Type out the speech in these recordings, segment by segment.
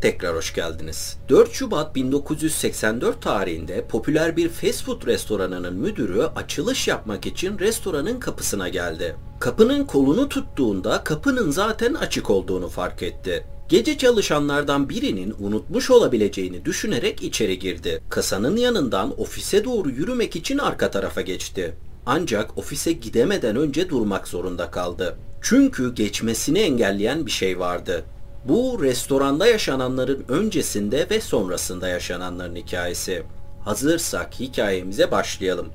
Tekrar hoş geldiniz. 4 Şubat 1984 tarihinde popüler bir fast food restoranının müdürü açılış yapmak için restoranın kapısına geldi. Kapının kolunu tuttuğunda kapının zaten açık olduğunu fark etti. Gece çalışanlardan birinin unutmuş olabileceğini düşünerek içeri girdi. Kasanın yanından ofise doğru yürümek için arka tarafa geçti. Ancak ofise gidemeden önce durmak zorunda kaldı. Çünkü geçmesini engelleyen bir şey vardı. Bu restoranda yaşananların öncesinde ve sonrasında yaşananların hikayesi. Hazırsak hikayemize başlayalım.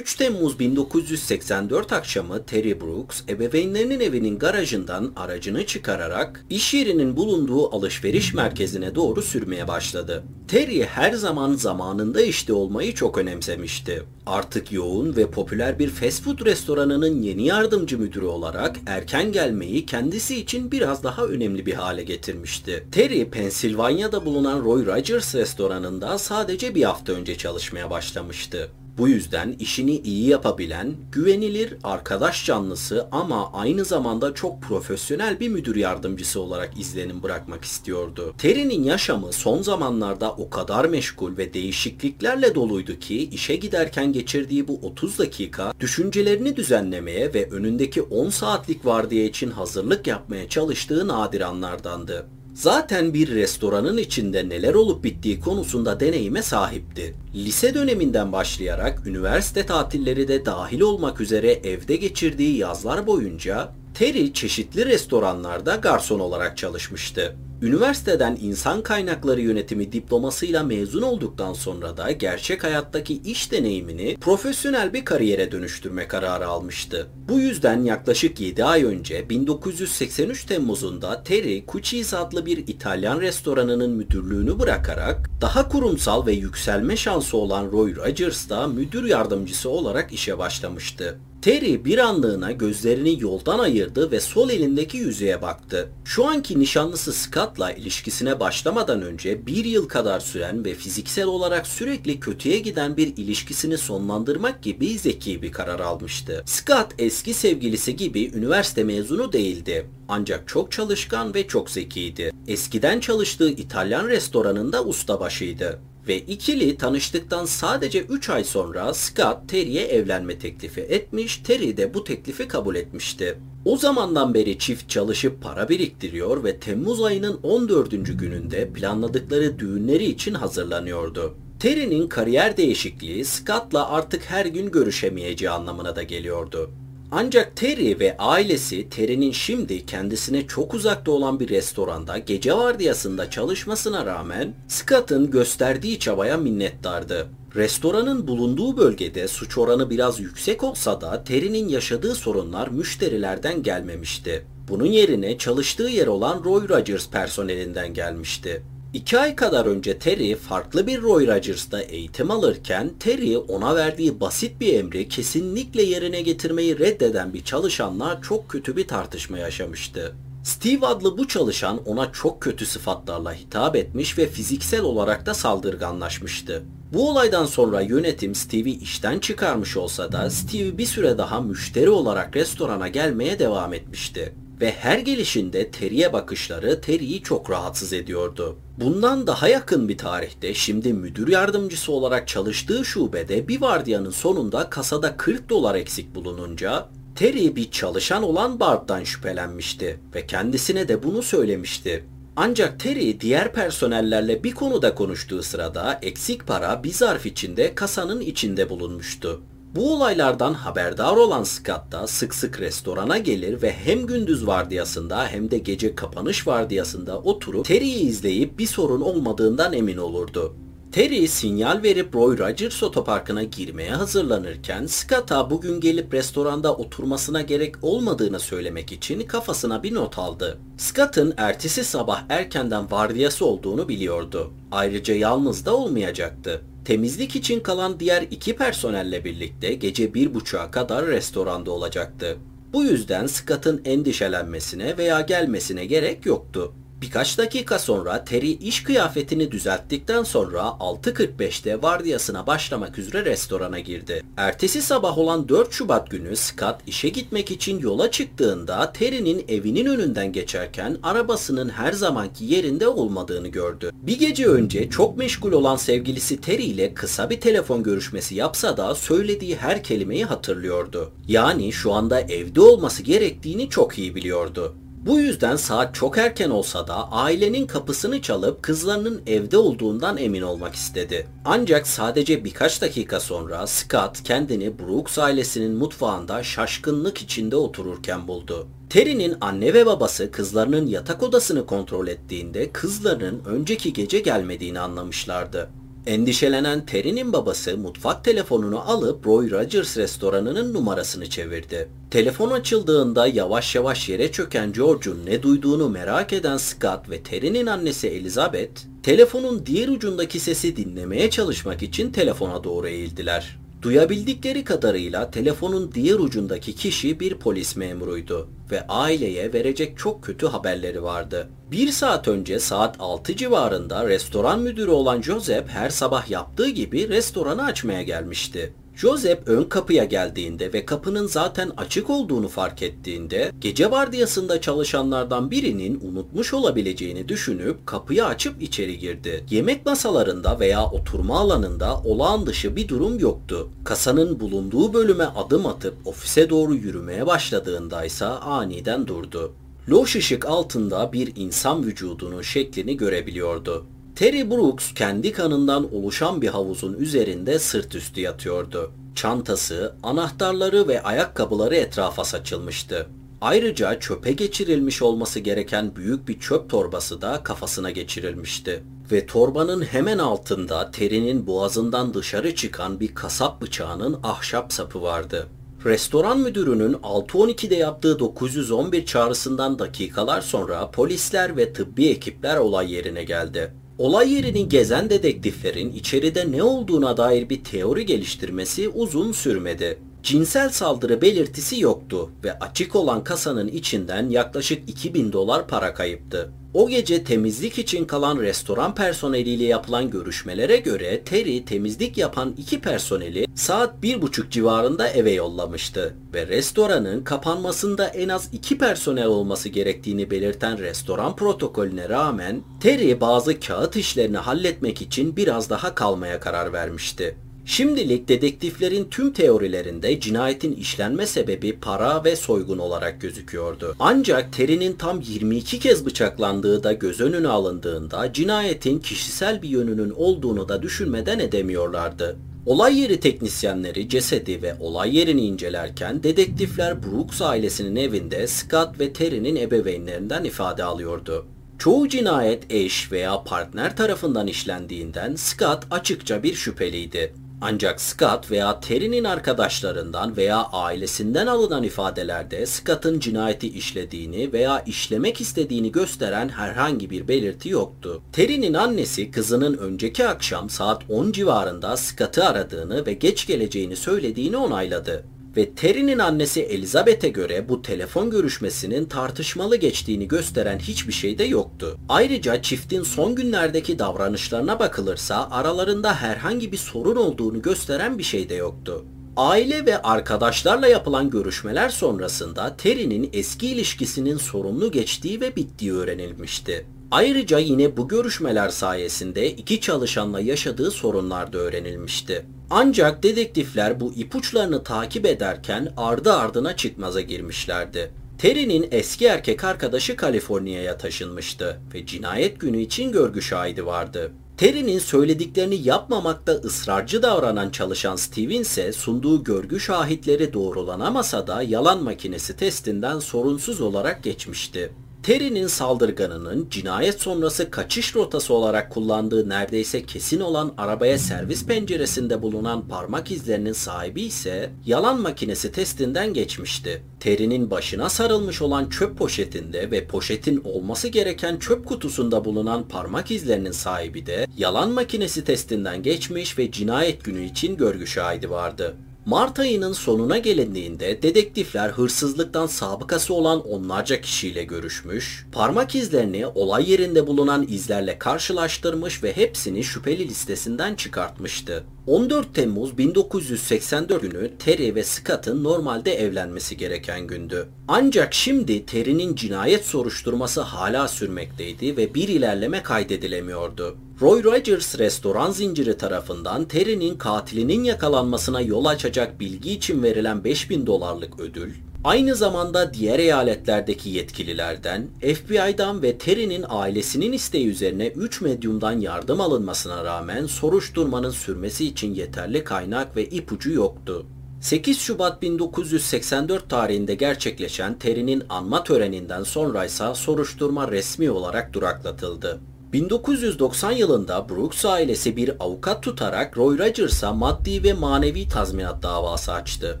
3 Temmuz 1984 akşamı Terry Brooks ebeveynlerinin evinin garajından aracını çıkararak iş yerinin bulunduğu alışveriş merkezine doğru sürmeye başladı. Terry her zaman zamanında işte olmayı çok önemsemişti. Artık yoğun ve popüler bir fast food restoranının yeni yardımcı müdürü olarak erken gelmeyi kendisi için biraz daha önemli bir hale getirmişti. Terry, Pensilvanya'da bulunan Roy Rogers restoranında sadece bir hafta önce çalışmaya başlamıştı. Bu yüzden işini iyi yapabilen, güvenilir, arkadaş canlısı ama aynı zamanda çok profesyonel bir müdür yardımcısı olarak izlenim bırakmak istiyordu. Terry'nin yaşamı son zamanlarda o kadar meşgul ve değişikliklerle doluydu ki işe giderken geçirdiği bu 30 dakika düşüncelerini düzenlemeye ve önündeki 10 saatlik vardiya için hazırlık yapmaya çalıştığı nadir anlardandı. Zaten bir restoranın içinde neler olup bittiği konusunda deneyime sahipti. Lise döneminden başlayarak üniversite tatilleri de dahil olmak üzere evde geçirdiği yazlar boyunca Terry çeşitli restoranlarda garson olarak çalışmıştı. Üniversiteden insan kaynakları yönetimi diplomasıyla mezun olduktan sonra da gerçek hayattaki iş deneyimini profesyonel bir kariyere dönüştürme kararı almıştı. Bu yüzden yaklaşık 7 ay önce 1983 Temmuz'unda Terry Cucci's adlı bir İtalyan restoranının müdürlüğünü bırakarak daha kurumsal ve yükselme şansı olan Roy Rogers'da müdür yardımcısı olarak işe başlamıştı. Terry bir anlığına gözlerini yoldan ayırdı ve sol elindeki yüzüğe baktı. Şu anki nişanlısı Scott'la ilişkisine başlamadan önce bir yıl kadar süren ve fiziksel olarak sürekli kötüye giden bir ilişkisini sonlandırmak gibi zeki bir karar almıştı. Scott eski sevgilisi gibi üniversite mezunu değildi. Ancak çok çalışkan ve çok zekiydi. Eskiden çalıştığı İtalyan restoranında ustabaşıydı ve ikili tanıştıktan sadece 3 ay sonra Scott Terry'e evlenme teklifi etmiş, Terry de bu teklifi kabul etmişti. O zamandan beri çift çalışıp para biriktiriyor ve Temmuz ayının 14. gününde planladıkları düğünleri için hazırlanıyordu. Terry'nin kariyer değişikliği Scott'la artık her gün görüşemeyeceği anlamına da geliyordu. Ancak Terry ve ailesi Terry'nin şimdi kendisine çok uzakta olan bir restoranda gece vardiyasında çalışmasına rağmen Scott'ın gösterdiği çabaya minnettardı. Restoranın bulunduğu bölgede suç oranı biraz yüksek olsa da Terry'nin yaşadığı sorunlar müşterilerden gelmemişti. Bunun yerine çalıştığı yer olan Roy Rogers personelinden gelmişti. İki ay kadar önce Terry farklı bir Roy Rogers'ta eğitim alırken Terry ona verdiği basit bir emri kesinlikle yerine getirmeyi reddeden bir çalışanla çok kötü bir tartışma yaşamıştı. Steve adlı bu çalışan ona çok kötü sıfatlarla hitap etmiş ve fiziksel olarak da saldırganlaşmıştı. Bu olaydan sonra yönetim Steve'i işten çıkarmış olsa da Steve bir süre daha müşteri olarak restorana gelmeye devam etmişti ve her gelişinde Terry'e bakışları Terry'i çok rahatsız ediyordu. Bundan daha yakın bir tarihte şimdi müdür yardımcısı olarak çalıştığı şubede bir vardiyanın sonunda kasada 40 dolar eksik bulununca Terry bir çalışan olan Bart'tan şüphelenmişti ve kendisine de bunu söylemişti. Ancak Terry diğer personellerle bir konuda konuştuğu sırada eksik para bir zarf içinde kasanın içinde bulunmuştu. Bu olaylardan haberdar olan Scott da sık sık restorana gelir ve hem gündüz vardiyasında hem de gece kapanış vardiyasında oturup Terry'i izleyip bir sorun olmadığından emin olurdu. Terry sinyal verip Roy Rogers otoparkına girmeye hazırlanırken Scott'a bugün gelip restoranda oturmasına gerek olmadığını söylemek için kafasına bir not aldı. Scott'ın ertesi sabah erkenden vardiyası olduğunu biliyordu. Ayrıca yalnız da olmayacaktı. Temizlik için kalan diğer iki personelle birlikte gece bir buçuğa kadar restoranda olacaktı. Bu yüzden Scott'ın endişelenmesine veya gelmesine gerek yoktu. Birkaç dakika sonra Terry iş kıyafetini düzelttikten sonra 6.45'te vardiyasına başlamak üzere restorana girdi. Ertesi sabah olan 4 Şubat günü Scott işe gitmek için yola çıktığında Terry'nin evinin önünden geçerken arabasının her zamanki yerinde olmadığını gördü. Bir gece önce çok meşgul olan sevgilisi Terry ile kısa bir telefon görüşmesi yapsa da söylediği her kelimeyi hatırlıyordu. Yani şu anda evde olması gerektiğini çok iyi biliyordu. Bu yüzden saat çok erken olsa da ailenin kapısını çalıp kızlarının evde olduğundan emin olmak istedi. Ancak sadece birkaç dakika sonra Scott kendini Brooks ailesinin mutfağında şaşkınlık içinde otururken buldu. Terry'nin anne ve babası kızlarının yatak odasını kontrol ettiğinde kızlarının önceki gece gelmediğini anlamışlardı. Endişelenen Terry'nin babası mutfak telefonunu alıp Roy Rogers restoranının numarasını çevirdi. Telefon açıldığında yavaş yavaş yere çöken George'un ne duyduğunu merak eden Scott ve Terry'nin annesi Elizabeth, telefonun diğer ucundaki sesi dinlemeye çalışmak için telefona doğru eğildiler. Duyabildikleri kadarıyla telefonun diğer ucundaki kişi bir polis memuruydu ve aileye verecek çok kötü haberleri vardı. Bir saat önce saat 6 civarında restoran müdürü olan Joseph her sabah yaptığı gibi restoranı açmaya gelmişti. Joseph ön kapıya geldiğinde ve kapının zaten açık olduğunu fark ettiğinde gece vardiyasında çalışanlardan birinin unutmuş olabileceğini düşünüp kapıyı açıp içeri girdi. Yemek masalarında veya oturma alanında olağan dışı bir durum yoktu. Kasanın bulunduğu bölüme adım atıp ofise doğru yürümeye başladığında ise aniden durdu. Loş ışık altında bir insan vücudunun şeklini görebiliyordu. Terry Brooks kendi kanından oluşan bir havuzun üzerinde sırt üstü yatıyordu. Çantası, anahtarları ve ayakkabıları etrafa saçılmıştı. Ayrıca çöpe geçirilmiş olması gereken büyük bir çöp torbası da kafasına geçirilmişti. Ve torbanın hemen altında Terry'nin boğazından dışarı çıkan bir kasap bıçağının ahşap sapı vardı. Restoran müdürünün 6.12'de yaptığı 911 çağrısından dakikalar sonra polisler ve tıbbi ekipler olay yerine geldi. Olay yerini gezen dedektiflerin içeride ne olduğuna dair bir teori geliştirmesi uzun sürmedi. Cinsel saldırı belirtisi yoktu ve açık olan kasanın içinden yaklaşık 2000 dolar para kayıptı. O gece temizlik için kalan restoran personeliyle yapılan görüşmelere göre Terry temizlik yapan iki personeli saat bir buçuk civarında eve yollamıştı ve restoranın kapanmasında en az iki personel olması gerektiğini belirten restoran protokolüne rağmen Terry bazı kağıt işlerini halletmek için biraz daha kalmaya karar vermişti. Şimdilik dedektiflerin tüm teorilerinde cinayetin işlenme sebebi para ve soygun olarak gözüküyordu. Ancak Terry'nin tam 22 kez bıçaklandığı da göz önüne alındığında cinayetin kişisel bir yönünün olduğunu da düşünmeden edemiyorlardı. Olay yeri teknisyenleri cesedi ve olay yerini incelerken dedektifler Brooks ailesinin evinde Scott ve Terry'nin ebeveynlerinden ifade alıyordu. Çoğu cinayet eş veya partner tarafından işlendiğinden Scott açıkça bir şüpheliydi. Ancak Scott veya Terry'nin arkadaşlarından veya ailesinden alınan ifadelerde Scott'ın cinayeti işlediğini veya işlemek istediğini gösteren herhangi bir belirti yoktu. Terry'nin annesi kızının önceki akşam saat 10 civarında Scott'ı aradığını ve geç geleceğini söylediğini onayladı ve Terry'nin annesi Elizabeth'e göre bu telefon görüşmesinin tartışmalı geçtiğini gösteren hiçbir şey de yoktu. Ayrıca çiftin son günlerdeki davranışlarına bakılırsa aralarında herhangi bir sorun olduğunu gösteren bir şey de yoktu. Aile ve arkadaşlarla yapılan görüşmeler sonrasında Terry'nin eski ilişkisinin sorunlu geçtiği ve bittiği öğrenilmişti. Ayrıca yine bu görüşmeler sayesinde iki çalışanla yaşadığı sorunlar da öğrenilmişti. Ancak dedektifler bu ipuçlarını takip ederken ardı ardına çıkmaza girmişlerdi. Terry'nin eski erkek arkadaşı Kaliforniya'ya taşınmıştı ve cinayet günü için görgü şahidi vardı. Terry'nin söylediklerini yapmamakta ısrarcı davranan çalışan Steven ise sunduğu görgü şahitleri doğrulanamasa da yalan makinesi testinden sorunsuz olarak geçmişti. Terry'nin saldırganının cinayet sonrası kaçış rotası olarak kullandığı neredeyse kesin olan arabaya servis penceresinde bulunan parmak izlerinin sahibi ise yalan makinesi testinden geçmişti. Terry'nin başına sarılmış olan çöp poşetinde ve poşetin olması gereken çöp kutusunda bulunan parmak izlerinin sahibi de yalan makinesi testinden geçmiş ve cinayet günü için görgü şahidi vardı. Mart ayının sonuna gelindiğinde dedektifler hırsızlıktan sabıkası olan onlarca kişiyle görüşmüş, parmak izlerini olay yerinde bulunan izlerle karşılaştırmış ve hepsini şüpheli listesinden çıkartmıştı. 14 Temmuz 1984 günü Terry ve Scott'ın normalde evlenmesi gereken gündü. Ancak şimdi Terry'nin cinayet soruşturması hala sürmekteydi ve bir ilerleme kaydedilemiyordu. Roy Rogers restoran zinciri tarafından Terry'nin katilinin yakalanmasına yol açacak bilgi için verilen 5000 dolarlık ödül, aynı zamanda diğer eyaletlerdeki yetkililerden, FBI'dan ve Terry'nin ailesinin isteği üzerine 3 medyumdan yardım alınmasına rağmen soruşturmanın sürmesi için yeterli kaynak ve ipucu yoktu. 8 Şubat 1984 tarihinde gerçekleşen Terry'nin anma töreninden sonra ise soruşturma resmi olarak duraklatıldı. 1990 yılında Brooks ailesi bir avukat tutarak Roy Rogers'a maddi ve manevi tazminat davası açtı.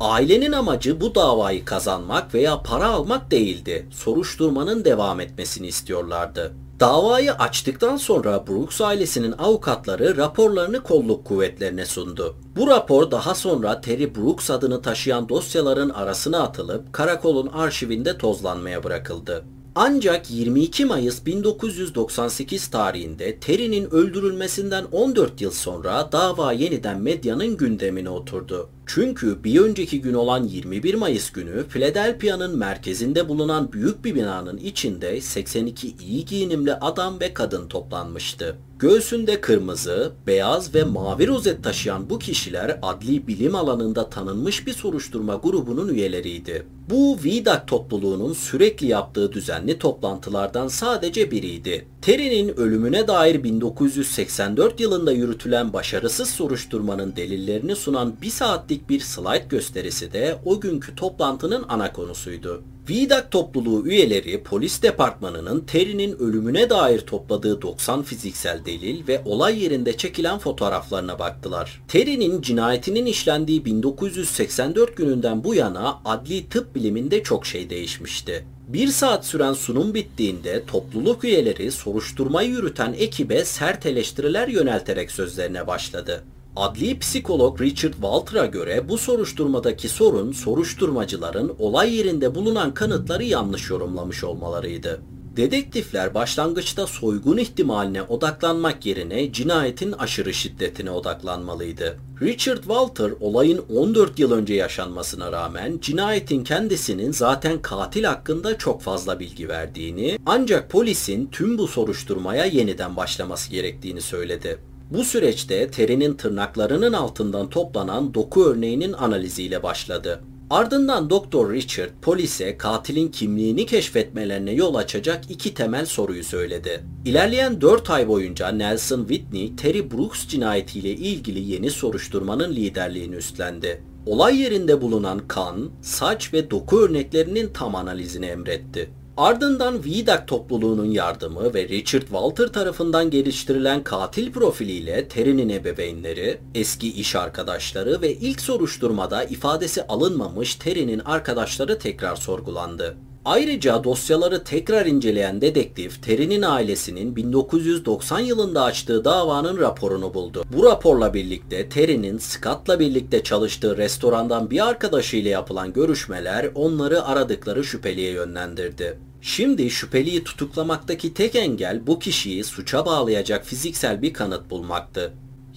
Ailenin amacı bu davayı kazanmak veya para almak değildi. Soruşturmanın devam etmesini istiyorlardı. Davayı açtıktan sonra Brooks ailesinin avukatları raporlarını kolluk kuvvetlerine sundu. Bu rapor daha sonra Terry Brooks adını taşıyan dosyaların arasına atılıp karakolun arşivinde tozlanmaya bırakıldı. Ancak 22 Mayıs 1998 tarihinde Terry'nin öldürülmesinden 14 yıl sonra dava yeniden medyanın gündemine oturdu. Çünkü bir önceki gün olan 21 Mayıs günü Philadelphia'nın merkezinde bulunan büyük bir binanın içinde 82 iyi giyinimli adam ve kadın toplanmıştı. Göğsünde kırmızı, beyaz ve mavi rozet taşıyan bu kişiler adli bilim alanında tanınmış bir soruşturma grubunun üyeleriydi. Bu VIDAC topluluğunun sürekli yaptığı düzenli toplantılardan sadece biriydi. Terry'nin ölümüne dair 1984 yılında yürütülen başarısız soruşturmanın delillerini sunan bir saatlik bir slide gösterisi de o günkü toplantının ana konusuydu. VIDAC topluluğu üyeleri polis departmanının Terry'nin ölümüne dair topladığı 90 fiziksel delil ve olay yerinde çekilen fotoğraflarına baktılar. Terry'nin cinayetinin işlendiği 1984 gününden bu yana adli tıp biliminde çok şey değişmişti. Bir saat süren sunum bittiğinde topluluk üyeleri soruşturmayı yürüten ekibe sert eleştiriler yönelterek sözlerine başladı. Adli psikolog Richard Walter'a göre bu soruşturmadaki sorun soruşturmacıların olay yerinde bulunan kanıtları yanlış yorumlamış olmalarıydı. Dedektifler başlangıçta soygun ihtimaline odaklanmak yerine cinayetin aşırı şiddetine odaklanmalıydı. Richard Walter olayın 14 yıl önce yaşanmasına rağmen cinayetin kendisinin zaten katil hakkında çok fazla bilgi verdiğini ancak polisin tüm bu soruşturmaya yeniden başlaması gerektiğini söyledi. Bu süreçte Terry'nin tırnaklarının altından toplanan doku örneğinin analiziyle başladı. Ardından Doktor Richard polise katilin kimliğini keşfetmelerine yol açacak iki temel soruyu söyledi. İlerleyen 4 ay boyunca Nelson Whitney, Terry Brooks cinayetiyle ilgili yeni soruşturmanın liderliğini üstlendi. Olay yerinde bulunan kan, saç ve doku örneklerinin tam analizini emretti. Ardından VIDAC topluluğunun yardımı ve Richard Walter tarafından geliştirilen katil profiliyle Terry'nin ebeveynleri, eski iş arkadaşları ve ilk soruşturmada ifadesi alınmamış Terry'nin arkadaşları tekrar sorgulandı. Ayrıca dosyaları tekrar inceleyen dedektif Terry'nin ailesinin 1990 yılında açtığı davanın raporunu buldu. Bu raporla birlikte Terry'nin Scott'la birlikte çalıştığı restorandan bir arkadaşıyla yapılan görüşmeler onları aradıkları şüpheliye yönlendirdi. Şimdi şüpheliyi tutuklamaktaki tek engel bu kişiyi suça bağlayacak fiziksel bir kanıt bulmaktı.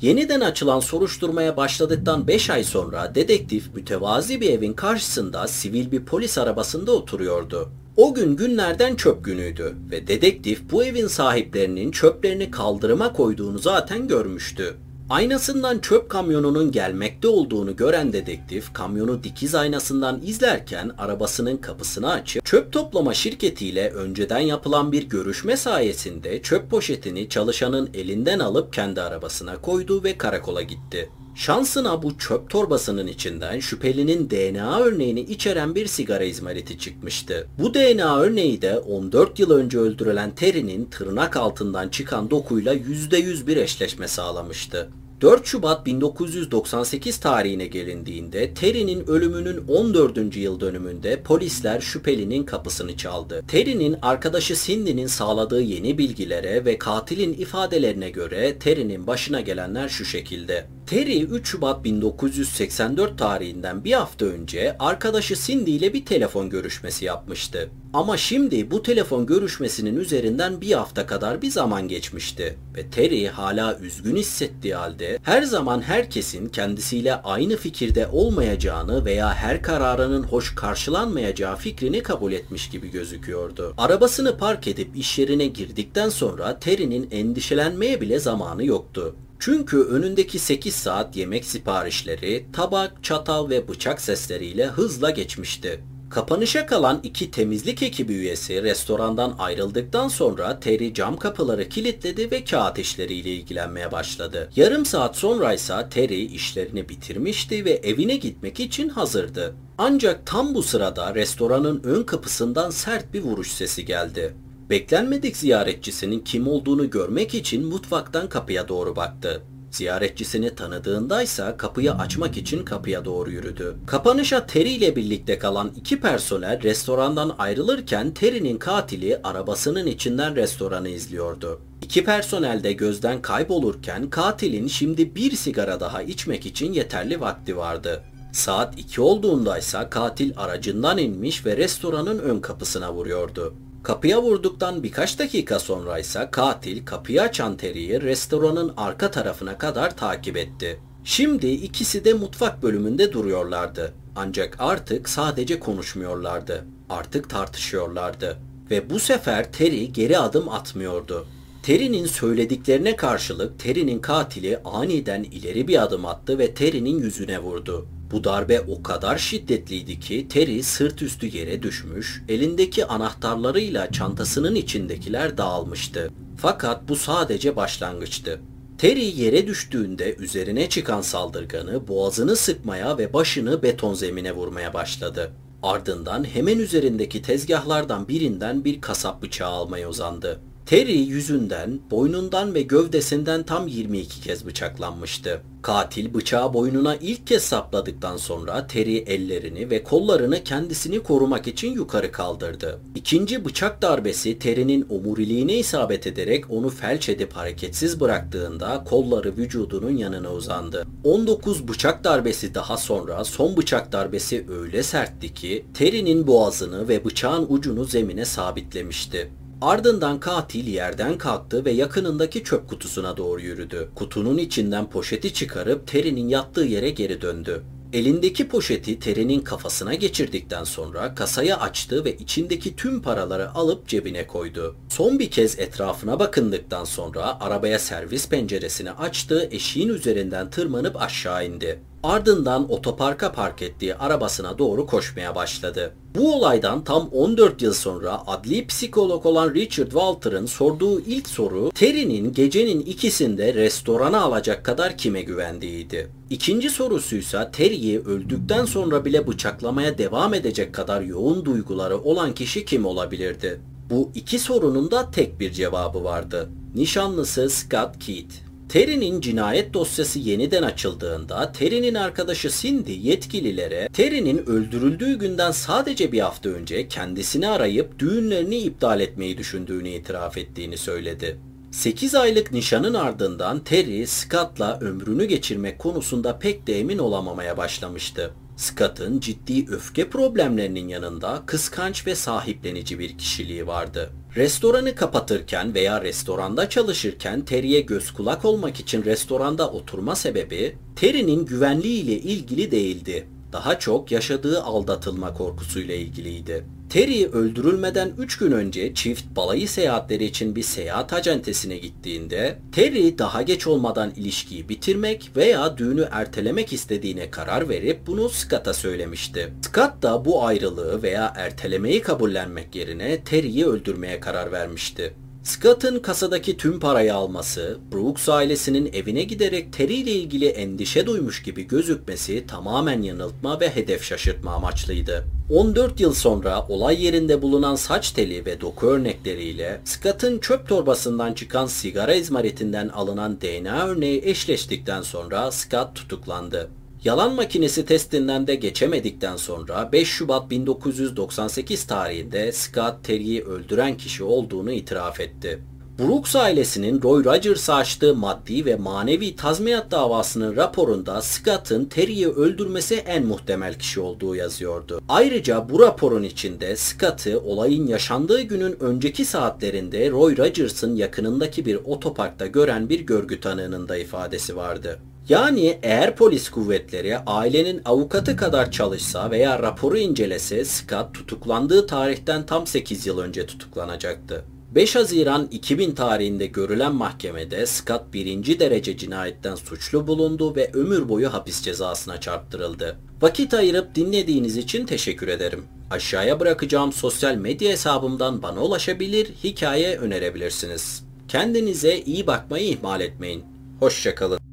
Yeniden açılan soruşturmaya başladıktan 5 ay sonra dedektif mütevazi bir evin karşısında sivil bir polis arabasında oturuyordu. O gün günlerden çöp günüydü ve dedektif bu evin sahiplerinin çöplerini kaldırıma koyduğunu zaten görmüştü. Aynasından çöp kamyonunun gelmekte olduğunu gören dedektif kamyonu dikiz aynasından izlerken arabasının kapısını açıp çöp toplama şirketiyle önceden yapılan bir görüşme sayesinde çöp poşetini çalışanın elinden alıp kendi arabasına koydu ve karakola gitti. Şansına bu çöp torbasının içinden şüphelinin DNA örneğini içeren bir sigara izmariti çıkmıştı. Bu DNA örneği de 14 yıl önce öldürülen Terry'nin tırnak altından çıkan dokuyla %100 bir eşleşme sağlamıştı. 4 Şubat 1998 tarihine gelindiğinde Terry'nin ölümünün 14. yıl dönümünde polisler şüphelinin kapısını çaldı. Terry'nin arkadaşı Cindy'nin sağladığı yeni bilgilere ve katilin ifadelerine göre Terry'nin başına gelenler şu şekilde. Terry 3 Şubat 1984 tarihinden bir hafta önce arkadaşı Cindy ile bir telefon görüşmesi yapmıştı. Ama şimdi bu telefon görüşmesinin üzerinden bir hafta kadar bir zaman geçmişti ve Terry hala üzgün hissettiği halde her zaman herkesin kendisiyle aynı fikirde olmayacağını veya her kararının hoş karşılanmayacağı fikrini kabul etmiş gibi gözüküyordu. Arabasını park edip iş yerine girdikten sonra Terry'nin endişelenmeye bile zamanı yoktu. Çünkü önündeki 8 saat yemek siparişleri, tabak, çatal ve bıçak sesleriyle hızla geçmişti. Kapanışa kalan iki temizlik ekibi üyesi restorandan ayrıldıktan sonra Terry cam kapıları kilitledi ve kağıt işleriyle ilgilenmeye başladı. Yarım saat sonra ise Terry işlerini bitirmişti ve evine gitmek için hazırdı. Ancak tam bu sırada restoranın ön kapısından sert bir vuruş sesi geldi. Beklenmedik ziyaretçisinin kim olduğunu görmek için mutfaktan kapıya doğru baktı. Ziyaretçisini tanıdığındaysa kapıyı açmak için kapıya doğru yürüdü. Kapanışa Terry ile birlikte kalan iki personel restorandan ayrılırken Terry'nin katili arabasının içinden restoranı izliyordu. İki personel de gözden kaybolurken katilin şimdi bir sigara daha içmek için yeterli vakti vardı. Saat 2 olduğunda ise katil aracından inmiş ve restoranın ön kapısına vuruyordu. Kapıya vurduktan birkaç dakika sonra ise katil kapıyı açan Terry'i restoranın arka tarafına kadar takip etti. Şimdi ikisi de mutfak bölümünde duruyorlardı. Ancak artık sadece konuşmuyorlardı. Artık tartışıyorlardı. Ve bu sefer Terry geri adım atmıyordu. Terry'nin söylediklerine karşılık Terry'nin katili aniden ileri bir adım attı ve Terry'nin yüzüne vurdu. Bu darbe o kadar şiddetliydi ki Terry sırt üstü yere düşmüş, elindeki anahtarlarıyla çantasının içindekiler dağılmıştı. Fakat bu sadece başlangıçtı. Terry yere düştüğünde üzerine çıkan saldırganı boğazını sıkmaya ve başını beton zemine vurmaya başladı. Ardından hemen üzerindeki tezgahlardan birinden bir kasap bıçağı almaya uzandı. Terry yüzünden, boynundan ve gövdesinden tam 22 kez bıçaklanmıştı. Katil bıçağı boynuna ilk kez sapladıktan sonra Terry ellerini ve kollarını kendisini korumak için yukarı kaldırdı. İkinci bıçak darbesi Terry'nin omuriliğine isabet ederek onu felç edip hareketsiz bıraktığında kolları vücudunun yanına uzandı. 19 bıçak darbesi daha sonra son bıçak darbesi öyle sertti ki Terry'nin boğazını ve bıçağın ucunu zemine sabitlemişti. Ardından katil yerden kalktı ve yakınındaki çöp kutusuna doğru yürüdü. Kutunun içinden poşeti çıkarıp Terry'nin yattığı yere geri döndü. Elindeki poşeti Terry'nin kafasına geçirdikten sonra kasayı açtı ve içindeki tüm paraları alıp cebine koydu. Son bir kez etrafına bakındıktan sonra arabaya servis penceresini açtı, eşiğin üzerinden tırmanıp aşağı indi. Ardından otoparka park ettiği arabasına doğru koşmaya başladı. Bu olaydan tam 14 yıl sonra adli psikolog olan Richard Walter'ın sorduğu ilk soru Terry'nin gecenin ikisinde restorana alacak kadar kime güvendiğiydi. İkinci sorusuysa Terry'i öldükten sonra bile bıçaklamaya devam edecek kadar yoğun duyguları olan kişi kim olabilirdi? Bu iki sorunun da tek bir cevabı vardı. Nişanlısı Scott Keith. Terry'nin cinayet dosyası yeniden açıldığında Terry'nin arkadaşı Cindy yetkililere Terry'nin öldürüldüğü günden sadece bir hafta önce kendisini arayıp düğünlerini iptal etmeyi düşündüğünü itiraf ettiğini söyledi. 8 aylık nişanın ardından Terry, Scott'la ömrünü geçirmek konusunda pek de emin olamamaya başlamıştı. Scott'ın ciddi öfke problemlerinin yanında kıskanç ve sahiplenici bir kişiliği vardı. Restoranı kapatırken veya restoranda çalışırken Terry'e göz kulak olmak için restoranda oturma sebebi Terry'nin güvenliği ile ilgili değildi. Daha çok yaşadığı aldatılma korkusuyla ilgiliydi. Terry öldürülmeden 3 gün önce çift balayı seyahatleri için bir seyahat acentesine gittiğinde Terry daha geç olmadan ilişkiyi bitirmek veya düğünü ertelemek istediğine karar verip bunu Scott'a söylemişti. Scott da bu ayrılığı veya ertelemeyi kabullenmek yerine Terry'i öldürmeye karar vermişti. Scott'ın kasadaki tüm parayı alması, Brooks ailesinin evine giderek Terry ile ilgili endişe duymuş gibi gözükmesi tamamen yanıltma ve hedef şaşırtma amaçlıydı. 14 yıl sonra olay yerinde bulunan saç teli ve doku örnekleriyle Scott'ın çöp torbasından çıkan sigara izmaritinden alınan DNA örneği eşleştikten sonra Scott tutuklandı. Yalan makinesi testinden de geçemedikten sonra 5 Şubat 1998 tarihinde Scott Terry'i öldüren kişi olduğunu itiraf etti. Brooks ailesinin Roy Rogers'a açtığı maddi ve manevi tazminat davasının raporunda Scott'ın Terry'i öldürmesi en muhtemel kişi olduğu yazıyordu. Ayrıca bu raporun içinde Scott'ı olayın yaşandığı günün önceki saatlerinde Roy Rogers'ın yakınındaki bir otoparkta gören bir görgü tanığının da ifadesi vardı. Yani eğer polis kuvvetleri ailenin avukatı kadar çalışsa veya raporu incelese Scott tutuklandığı tarihten tam 8 yıl önce tutuklanacaktı. 5 Haziran 2000 tarihinde görülen mahkemede Scott birinci derece cinayetten suçlu bulundu ve ömür boyu hapis cezasına çarptırıldı. Vakit ayırıp dinlediğiniz için teşekkür ederim. Aşağıya bırakacağım sosyal medya hesabımdan bana ulaşabilir, hikaye önerebilirsiniz. Kendinize iyi bakmayı ihmal etmeyin. Hoşçakalın.